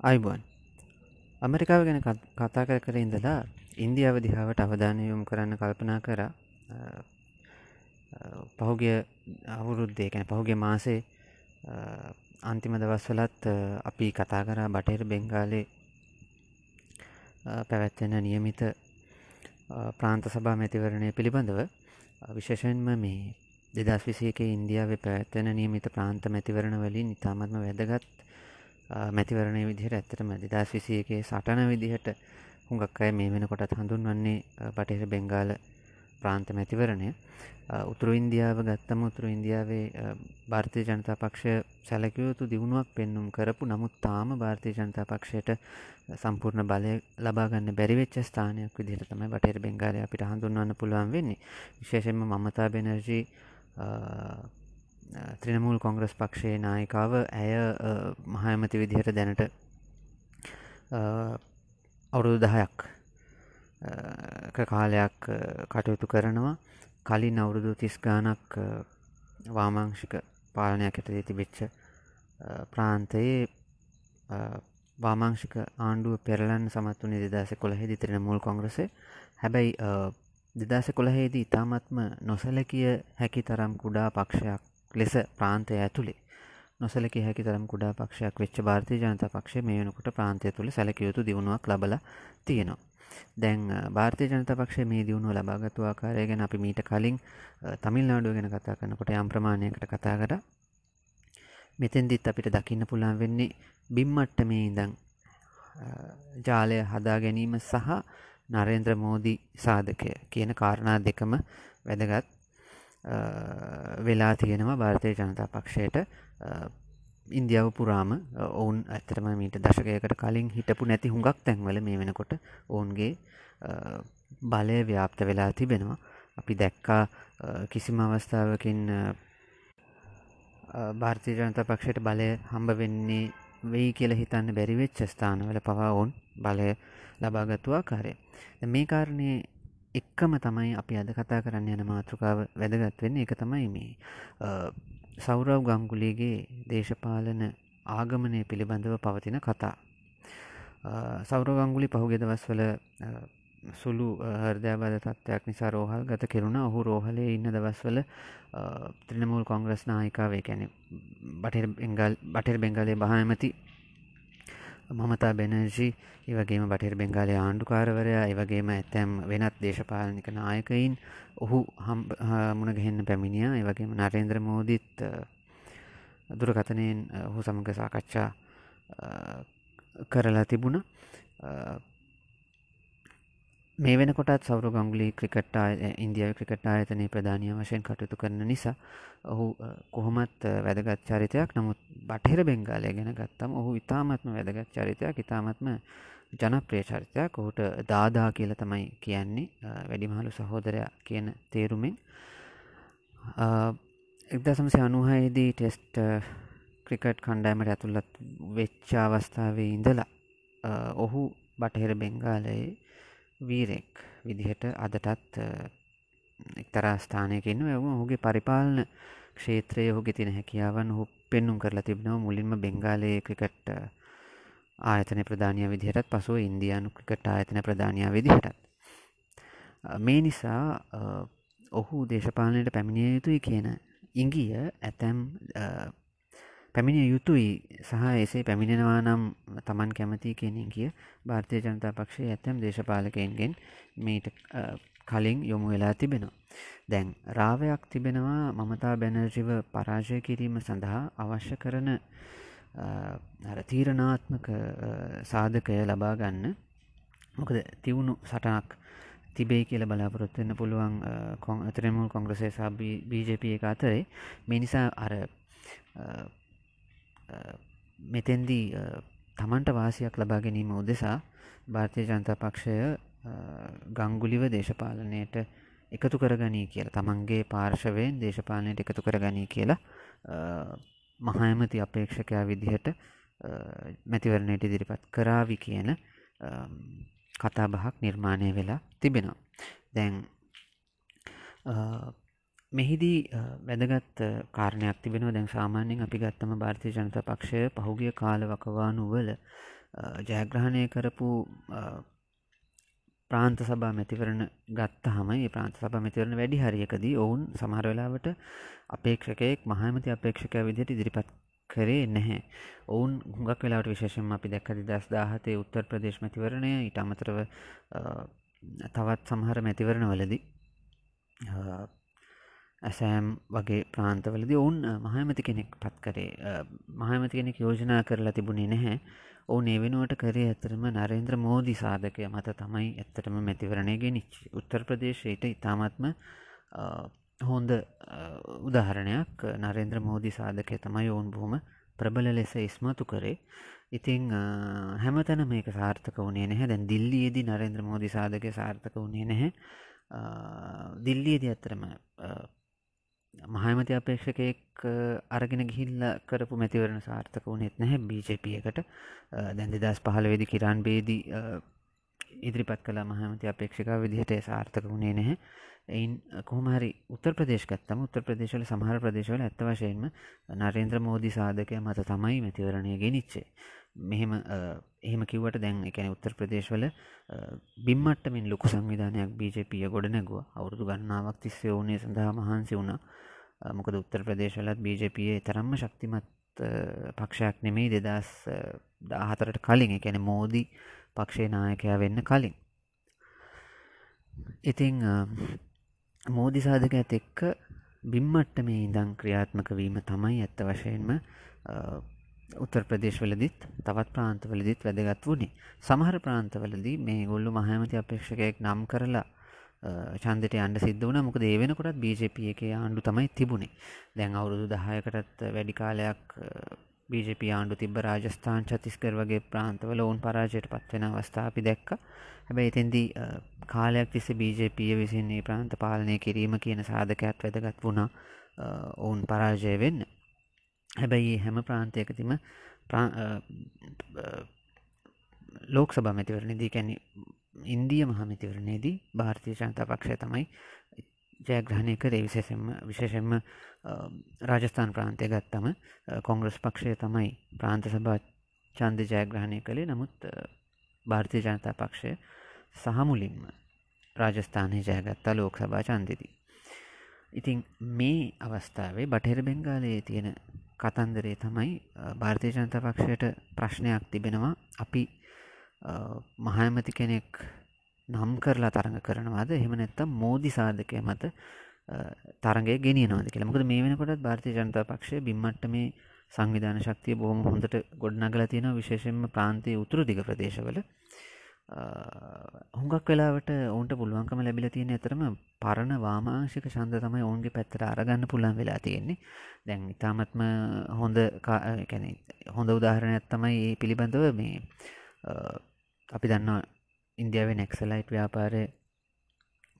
අයිබුවන් ඇමරිකාව ගැන කතා කර කර ඉඳලා ඉන්දියාව දිහාවට අවධානයයොම් කරන්න කල්පනා කර. පහුගිය අවුරුද්දේ කැන පහුගේ මාසේ අන්තිම දවස්වලත් අපි කතා කරා බටේර බෙංගාලේ පැවැත්වෙන නියමිත ප්‍රාන්ත සභා මැතිවරණය පිළිබඳව විශේෂෙන්ම මේ දෙදස් විසේක ඉන්දියාව පැවැත්වෙන නියමිත ප්‍රාන්ත මැතිවරණ වලින් ඉතාමත්ම වැදගත් මැතිවරණය විදිහට ඇත්තටම දෙදස් විසියගේ සටන විදිහට හුඟක් අය මේ වෙන කොටත් හඳුන්වන්නේ පටහෙර බෙංගාල ප්‍රාන්ත මැතිවරණය. උතුරු ඉන්දියාව ගත්තම උතුරු ඉන්දියාවේ භාර්තය ජනතා පක්ෂය සැලකයුතු දියුණුවක් පෙන්නුම් කරපු නමුත් තාම භාර්තය ජනතා පක්ෂයට සම්පූර්ණ බලය ලබාගන්න බැරිවෙච්ච ස්ථානයක් විදිහට තමයි බටේර බෙංගාලය අපිට හඳුන්වන්න පුළුවන් වෙන්නේ. විශේෂෙන්ම මමතා බෙනර්ජී ත්‍රනමුල් කොංග්‍රස් පක්ෂයේ නායිකාව ඇය මහඇමති විදිහට දැනට අවුරුදු දහයක් කාලයක් කටයුතු කරනවා කලින් අවුරුදු තිස් ගානක් වාමාංශික පාලනයක් ඇතදී තිබිච්ච ප්‍රාන්තයේ වාමාංශික ආණ්ඩුව පෙරලන් සමත් වනි දෙදස කොළහෙදි ත්‍රන මුල් කොංග්‍රසේ හැබැයි දෙදස කොළහේදී ඉතාමත්ම නොසලකිය හැකි තරම් කුඩා පක්ෂයක් ලෙස ප්‍රාන්තය ඇතුළේ නොසලක හැකි තරම් කුඩා පක්ෂයක් වෙච්ච භාර්තය ජනත පක්ෂ මේ වනකොට ප්‍රාන්තය තුළ සැලකයුතු දියුණුවක් ලබල තියෙනවා. දැන් භාර්තය ජනත පක්ෂ මේ දියුණුව ලබාගතු ආකාරය ගැන අපි මීට කලින් තමිල් නාඩුව ගැන කතා කරනකොට යම් ප්‍රමාණයකට කතා කර. මෙතෙන්දිත් අපිට දකින්න පුළන් වෙන්නේ බිම්මට්ට මේ ඉඳං ජාලය හදා ගැනීම සහ නරේන්ද්‍ර මෝදි සාධකය කියන කාරණා දෙකම වැදගත්. වෙලා තියෙනවා භාරතය ජනතා පක්ෂයට. ඉන්දියාව පුරාම ඔවුන් ඇතරම මීට දශකයකට කලින් හිටපු නැති හුඟක් තැන්වල මේ වෙනකොට ඔවුන්ගේ බලය ව්‍යාප්ත වෙලා තිබෙනවා. අපි දැක්කා කිසිම අවස්ථාවකින් භාර්තය ජනතා පක්ෂයට බලය හම්බ වෙන්නේ වෙයි කියල හිතන්න බැරිවෙච්ච ස්ථානවල පවා ඔවුන් බලය ලබාගත්තුවා කාරය මේ කාරණය එක්කම තමයි අපි අද කතා කරන්න යන මාතෘකාව වැදගත් වෙන්න එක තමයි මේ සෞරව් ගංගුලිගේ දේශපාලන ආගමනය පිළිබඳව පවතින කතා. සෞරගංගුලි පහුගෙ දවස්වල සුළු හර්දයාබද තත්ත්වයක් නිසා රෝහල් ගත කෙරුණ ඔහු රෝහලේ ඉන්න දවස්වල ත්‍රනමුල් කොංග්‍රස් නායිකාවේ කැනෙ බටර් බෙංගල් බටර් බෙංගලේ බහමති මමතා බැනර්ජී ඒවගේම බටහිර බෙංගාලය ආණ්ඩුකාරවරයා ඒවගේම ඇතැම් වෙනත් දේශපාලනික නායකයින් ඔහු මුණගහෙන්න පැමිණිය. ඒවගේම නරේන්ද්‍ර මෝදිත් දුරකතනයෙන් ඔහු සමඟ සාකච්ඡා කරලා තිබුණ. මේ වෙනකොටත් සෞර ගංගුලි ක්‍රිකට් ඉන්දියාව ක්‍රිකට් ආයතනය ප්‍රධානය වශයෙන් කටයුතු කරන නිසා ඔහු කොහොමත් වැදගත් චරිතයක්. නමුත් බටහිර බෙංගාලය ගැන ගත්තම් ඔහු ඉතාමත්ම වැදගත් චරිතයක් ඉතාමත්ම ජනප්‍රිය චරිතයක්. ඔහුට දාදා කියල තමයි කියන්නේ වැඩිමහලු සහෝදරයා කියන තේරුමෙන්. එක්දසමසය අනුහයේදී ටෙස්ට් ක්‍රිකට් කණ්ඩෑමට ඇතුළත් වෙච්චාවස්ථාවේ ඉඳලා ඔහු බටහිර බෙංගාලයේ වීරෙක් විදිහට අදටත් එක්තරා ස්ථානයකන්න එම ඔහුගේ පරිපාලන ක්ෂේත්‍රය ඔහුගේ තින හැකියාවන් හු පෙන්නුම් කරලා තිබෙනව. මුලින්ම බෙංගාලය ක්‍රිකට් ආයතන ප්‍රධානය විදිහටත් පසුව ඉන්දයානු ක්‍රිකට් ආයතන ප්‍රධානය විදිහටත්. මේ නිසා ඔහු දේශපාලනයට පැමිණිය යුතුයි කියන ඉංගිය ඇතැම් පැමිණිය යුතුයි සහ එසේ පැමිණෙනවා නම් තමන් කැමති කෙනෙ කිය භාර්තය ජනතා පක්ෂය ඇතැම් දේශපාලකයන්ගෙන් මීට කලින් යොමු වෙලා තිබෙනවා. දැන් රාවයක් තිබෙනවා මමතා බැනර්ජිව පරාජය කිරීම සඳහා අවශ්‍ය කරන තීරණාත්මක සාධකය ලබා ගන්න මොකද තිවුණු සටනක් තිබේ කියල බලාපොරොත්වවෙන්න පුළුවන් කොන් අතරමුල් කොංග්‍රසේ සහ බජප එක අතරේ මිනිසා අර මෙතෙන්දී තමන්ට වාසියක් ලබා ගැනීම උදෙසා භාර්තය ජනතා පක්ෂය ගංගුලිව දේශපාලනයට එකතු කරගනී කියලා තමන්ගේ පාර්ශවයෙන් දේශපාලනයට එකතු කරගනී කියලා මහඇමති අපේක්ෂකයා විදිහට මැතිවරණයට ඉදිරිපත් කරාවි කියන කතා බහක් නිර්මාණය වෙලා තිබෙනවා. දැන් මෙහිදී වැදගත් කාරණයක් තිබෙනවා. දැන් සාමාන්‍යයෙන් අපි ගත්තම භාරතය ජනත පක්ෂය පහුගිය කාල වකවානුවල ජයග්‍රහණය කරපු ප්‍රාන්ත සභා මැතිවරණ ගත්ත හම ප්‍රාන්ත සභ මැතිවරණ වැඩි හරියකදී ඔවුන් සමහර වෙලාවට අපේක්ෂකයෙක් මහමති අපේක්ෂකය විදිහට ඉදිරිපත් කරේ නැහැ. ඔවුන් හුඟක් වෙලාට විශේෂම අපි දැක්කදි දස් දාහතේ උත්තර ප්‍රදේශ මැතිවරණය ඉට අමතරව තවත් සමහර මැතිවරණ වලදී ඇසෑම් වගේ ප්‍රාන්තවලද ඔවුන් මහමති කෙනෙක් පත් කරේ. මහමති කෙනෙක් යෝජනා කරලා තිබුණේ නැහැ. ඕ ඒ වෙනුවට කරේ ඇතරම නරේන්ද්‍ර මෝදි සාධකය මත තමයි ඇත්තටම මැතිවරණය ගෙනනිච් උත්තර ප්‍රදේශයට ඉතාමත්ම හොන්ද උදාහරණයක්. නරේන්ද්‍ර මෝදි සාධකය තමයි ඔවුන් බොහොම ප්‍රබල ලෙස ඉස්මතු කරේ. ඉතිං හැමතැන මේක සාර්ථක වනේ නැහැ. දැන් දිල්ලියේදී නරේන්ද්‍ර මෝදි සාධක සාර්ථක වනේ නැහැ. දිල්ලියේදී ඇත්තරම මහමති අපේක්ෂකයෙක් අරගෙන ගිහිල්ල කරපු මැතිවරණ සාර්ථක වනෙත් නැහැ. බිජප එකට. දැන් දෙදස් පහළ වෙදි කිරන් බේදී ඉදිරිපත් කළ මහමති අපේක්ෂක විදිහට සාර්ථක වුණේ නැහැ. එයින් කොහමහරි උත්තර ප්‍රදේශකත්තම උත්තර ප්‍රදේශවල සමහර ප්‍රදේශවල ඇත්ත වශයෙන්ම නරේන්ද්‍ර මෝදි සාධකය මත තමයි මැතිවරණය ගෙනනිච්චේ මෙහෙම එහෙම කිවට දැන් එකන උත්තර ප්‍රදේශවල බිම්මට්ටමින් ලොකු සංවිධානයක් බිජපිය ගොඩ නැගුව. අවුරුදු ගන්නාවක් තිස්සේ ඕනේ සඳහා මහන්සි වුණා. මොකද උත්තර ප්‍රදේශවලත් බීජපයේ තරම්ම ශක්තිමත් පක්ෂයක් නෙමෙයි දෙදස් දාහතරට කලින්. එකැන මෝදී පක්ෂේ නායකයා වෙන්න කලින්. ඉතිං මෝදි සාධක ඇත එක්ක බිම්මට්ට මේ ඉඳං ක්‍රියාත්මක වීම තමයි ඇත්ත වශයෙන්ම උත්තර ප්‍රදේශවලදිත් තවත් ප්‍රාන්තවලදිත් වැදගත් වුණේ. සමහර ප්‍රාන්තවලදී මේ ගොල්ලු මහමති අපේක්ෂකයෙක් නම් කරලා චන්දට අන්ඩ සිද්ධ වන මොක ඒ වෙනකොටත් බජප එක ආණ්ඩු තමයි තිබුණේ. දැන් අවුරුදු දහයකටත් වැඩි කාලයක් බජප ආණ්ඩු තිබ රාජස්ථාන් චතිස්කර වගේ ප්‍රාන්තවල ඔවුන් පරාජයට පත්වෙන අවස්ථා අපි දැක්ක. හැබැයි එතෙන්දී කාලයක් තිස්ස බජපිය විසින්නේ ප්‍රාන්ත පාලනය කිරීම කියන සාධකයක් වැදගත් වුණා. ඔවුන් පරාජය වෙන්න. හැබැයි හැම ප්‍රාන්තයකතිම ලෝක් සභ මැතිවරණදී කැනෙ ඉන්දිය මහමිතිවරණයේදී භාරතය ජනතා පක්ෂය තමයි ජයග්‍රහණය කරේ විශේෂෙන්ම විශේෂෙන්ම රාජස්ථාන් ප්‍රාන්තය ගත්තම කොංග්‍රස් පක්ෂය තමයි ප්‍රාන්ත සභා චන්ද ජයග්‍රහණය කළේ නමුත් භාරතය ජනතා පක්ෂය සහමුලින්ම රාජස්ථානය ජයගත්තා ලෝක සභා චන්දෙදී. ඉතින් මේ අවස්ථාවේ බටහිර බෙංගාලයේ තියෙන කතන්දරේ තමයි භාරතය ජනතා පක්ෂයට ප්‍රශ්නයක් තිබෙනවා. අපි මහඇමති කෙනෙක් නම් කරලා තරඟ කරනවාද? එහෙම නැත්තම් මෝදි සාධකය මත තරගේ ගෙනියනවාද කියලා. මොකද මේ වෙනකොටත් භාරතය ජනතා පක්ෂය බිම්මට මේ සංවිධාන ශක්තිය බොහොම හොඳට ගොඩනගල තියෙන විශේෂෙන්ම ප්‍රාන්තය උතුරු දිග ප්‍රදේශවල. හුඟක් වෙලාවට ඔවුන්ට පුළුවන්කම ලැබිල තියෙන ඇතරම පරණ වාමාංශික ශන්ද තමයි ඔවුන්ගේ පැත්තර අරගන්න පුළන් වෙලා තියෙන්නේ. දැන් ඉතාමත්ම හොඳ හොඳ උදාහරණයක් තමයි ඒ පිළිබඳව මේ අපි දන්නවා ඉන්දියාවේ නෙක්සලයිට් ව්‍යාපාරය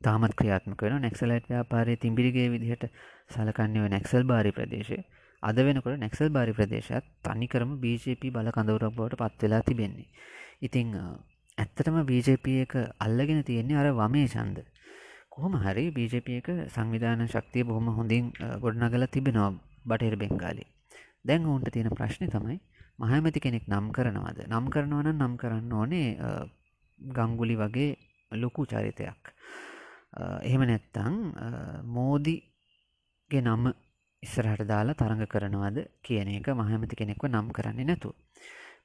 තාමත් ක්‍රියාත්මක වෙන නෙක්සලයිට් ව්‍යාපාරය තිම්බිරිගේ විදිහට සලකන්නව නැක්සල් බාරි ප්‍රදේශය. අද වෙනකොට නැක්සල් බාරි ප්‍රදේශත් තනිකරම BJP බල කඳවරක් බවට පත්වෙලා තිබෙන්නේ. ඉතිං ඇත්තටම BJP එක අල්ලගෙන තියෙන්නේ අර වමේ චන්ද. කොහොම හරි BJP එක සංවිධාන ශක්තිය බොහොම හොඳින් ගොඩනගල තිබෙනවා බටහිර බෙංගාලි. දැන් ඔවුන්ට තියෙන ප්‍රශ්නය තමයි මහමැති කෙනෙක් නම් කරනවාද නම් කරනවන නම් කරන්න ඕනේ ගංගුලි වගේ ලොකු චරිතයක් එහෙම නැත්තං මෝදිගේ නම ඉස්සරහට දාලා තරඟ කරනවාද කියන එක මහමති කෙනෙක්ව නම් කරන්නේ නැතු.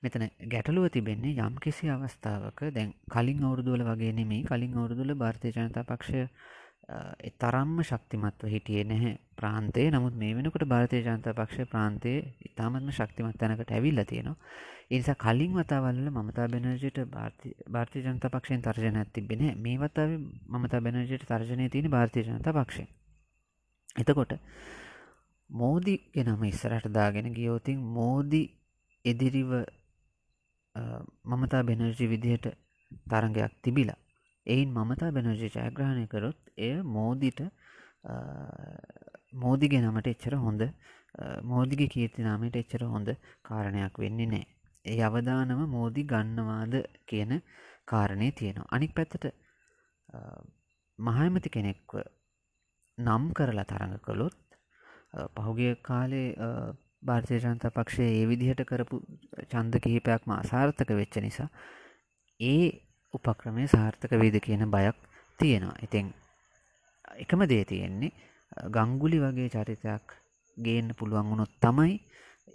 මෙතන ගැටලුව තිබෙන්නේ යම් කිසි අවස්ථාවක. දැන් කලින් අවුරුදුවල වගේ නෙමේ කලින් අවුරුදුල භාර්තය ජනතා පක්ෂය තරම්ම ශක්තිමත්ව හිටියේ නැහැ ප්‍රාන්තේ නමුත් මේ වෙනකොට භාරතය ජනතා පක්ෂ ප්‍රාන්තයේ ඉතාමත්ම ශක්තිමත් තැනකට ඇවිල්ල තියෙනවා. එනිසා කලින් වතාවල්ල මමතා බැනර්ජයට භාර්තය ජනතා පක්ෂයෙන් තර්ජන ඇතිබෙන මේ වතාව මමතා බැනර්ජයට තර්ජනය තියෙන භාර්තය ජනතා පක්ෂය එතකොට මෝදිගේ නම ඉස්සරට දාගෙන ගියෝතින් මෝදි එදිරිව මමතා බැනර්ජි විදිහට තරගයක් තිබිලා එයින් මමතා බැනර්ජි ජයග්‍රහණය කරොත් එය මෝදිට මෝදිගේ නමට එච්චර හොඳ මෝදිගේ කීර්තිනාමයට එච්චර හොඳ කාරණයක් වෙන්නේ නෑ. ඒ අවදානම මෝදි ගන්නවාද කියන කාරණය තියෙනවා. අනික් පැත්තට මහමති කෙනෙක්ව නම් කරලා තරඟ කළොත් පහුගිය කාලේ භාර්තය ජනතා පක්ෂය ඒ විදිහට කරපු චන්ද කිහිපයක්ම අසාර්ථක වෙච්ච නිසා ඒ උපක්‍රමය සාර්ථක වේද කියන බයක් තියෙනවා. ඉතින් එකම දේ තියෙන්නේ ගංගුලි වගේ චරිතයක් ගේන්න පුළුවන් වුණොත් තමයි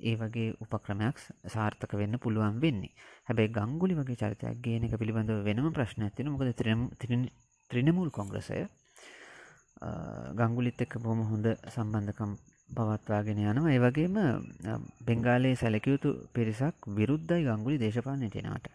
ඒ වගේ උපක්‍රමයක් සාර්ථක වෙන්න පුළුවන් වෙන්නේ. හැබැයි ගංගුලි වගේ චරිතයක් ගේන එක පිළිබඳව වෙනම ප්‍රශ්නයක් තියෙනවා. මොකද ත්‍රිනමූල් කොංග්‍රසය ගංගුලිත් එක්ක බොහොම හොඳ සම්බන්ධකම් පවත්වාගෙන යනවා. ඒ වගේම බෙන්ගාලයේ සැලකියයුතු පිරිසක් විරුද්ධයි ගංගුලි දේශපාලනයට එනවට.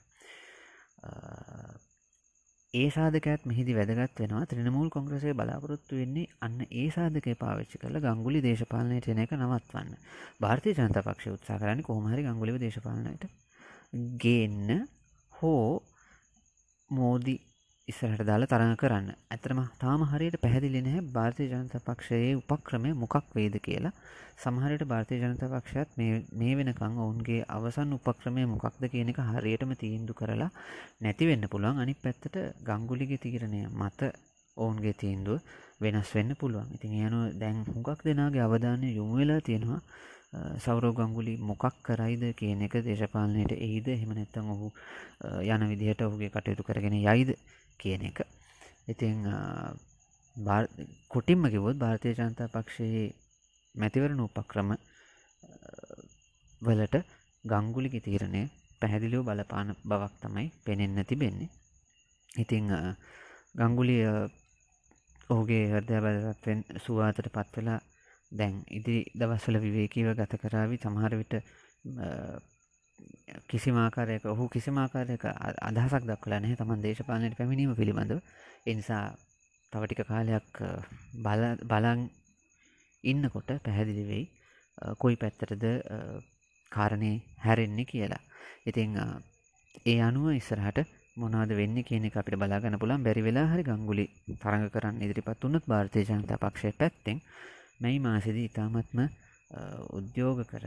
ඒ සාධකත් මෙහිදි වැදගත් වෙනවා ත්‍රනමූල් කොංග්‍රසය බලාපොරොත්තු වෙන්නේ අන්න ඒ සාධකය පාවිච්චි කළ ගංගුලි දේශපාලනයට එන එක නවත්වන්න භාර්තය ජනත පක්ෂ උත්සා කරන්න කොහමහරි ගංගුලිව දේශපාලනයට ගේන්න හෝ මෝදි ඉස්සරහට දාලා තරඟ කරන්න. ඇතරම තාම හරියට පැහැදිලි නැහැ භාරතය ජනත පක්ෂයේ උපක්‍රමය මොකක් වේද කියලා. සමහරයට භාරතය ජනත පක්ෂයත් මේ වෙනකං ඔවුන්ගේ අවසන් උපක්‍රමය මොකක්ද කියන එක හරියටම තීන්දු කරලා නැතිවෙන්න පුළුවන්. අනි පැත්තට ගංගුලිගේ තීරණය මත ඔවුන්ගේ තීන්දුව වෙනස් වෙන්න පුළුවන්. ඉතින් යනු දැන් හුඟක් දෙනාගේ අවධානය යොමු වෙලා තියෙනවා. සෞරව ගංගුලි මොකක් කරයිද කියන එක දේශපාලනයට එයිද? එහෙම නැත්තම් ඔහු යන විදිහට ඔහුගේ කටයුතු කරගෙන යයිද? කියන එක. ඉතිං කොටින්ම කිවොත් භාරතය ජනතා පක්ෂයේ මැතිවරණ උපක්‍රම වලට ගංගුලිකි තීරණය පැහැදිලිව බලපාන බවක් තමයි පෙනෙන්න තිබෙන්නේ. ඉතිං ගංගුලිය ඔහුගේ හර්දය බලත්වෙන් සුවාතට පත්වෙලා දැන් ඉදිරි දවස්වල විවේකීව ගත කරාවි සමහර විට කිසිමාකාරයක ඔහු කිසිමාකාරයක අදහසක් දක්වලා නැහැ තමන් දේශපාලනයට පැමිණීම පිළිබඳව. එනිසා තවටික කාලයක් බලන් ඉන්නකොට පැහැදිලි වෙයි කොයි පැත්තටද කාරණය හැරෙන්නේ කියලා. ඉතිං ඒ අනුව ඉස්සරහට මොනාද වෙන්න කියන අපිට බලාගන්න පුළන් බැරි වෙලා හරි ගංගුලි තරඟ කරන්න ඉදිරිපත් වන්නත් භාර්තය ජනතා පක්ෂය පැත්තෙන් මැයි මාසිද ඉතාමත්ම උද්‍යෝග කර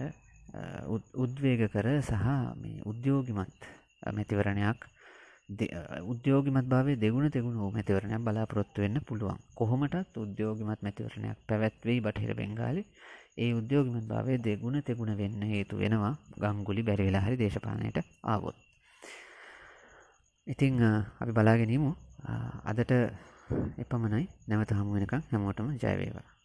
උද්වේග කර සහ මේ උද්‍යෝගිමත් මැතිවරණයක් උද්‍යෝගිමත් භාවේ දෙගුණ තෙගුණ වූ මැතිවරණයක් බලාපොරොත්තු වෙන්න පුළුවන්. කොහොමටත් උද්‍යෝගිමත් මැතිවරණයක් පැවැත්වෙයි බටහිර බෙංගාලි ඒ උද්‍යෝගිමත් භාවය දෙගුණ තෙගුණ වෙන්න හේතු වෙනවා. ගංගුලි බැරිවෙලා හරි දේශපානයට ආවොත්. ඉතිං අපි බලාගෙනීමු අදට එපමණයි. නැවත හමුවෙනකම් හැමෝටම ජයවේවා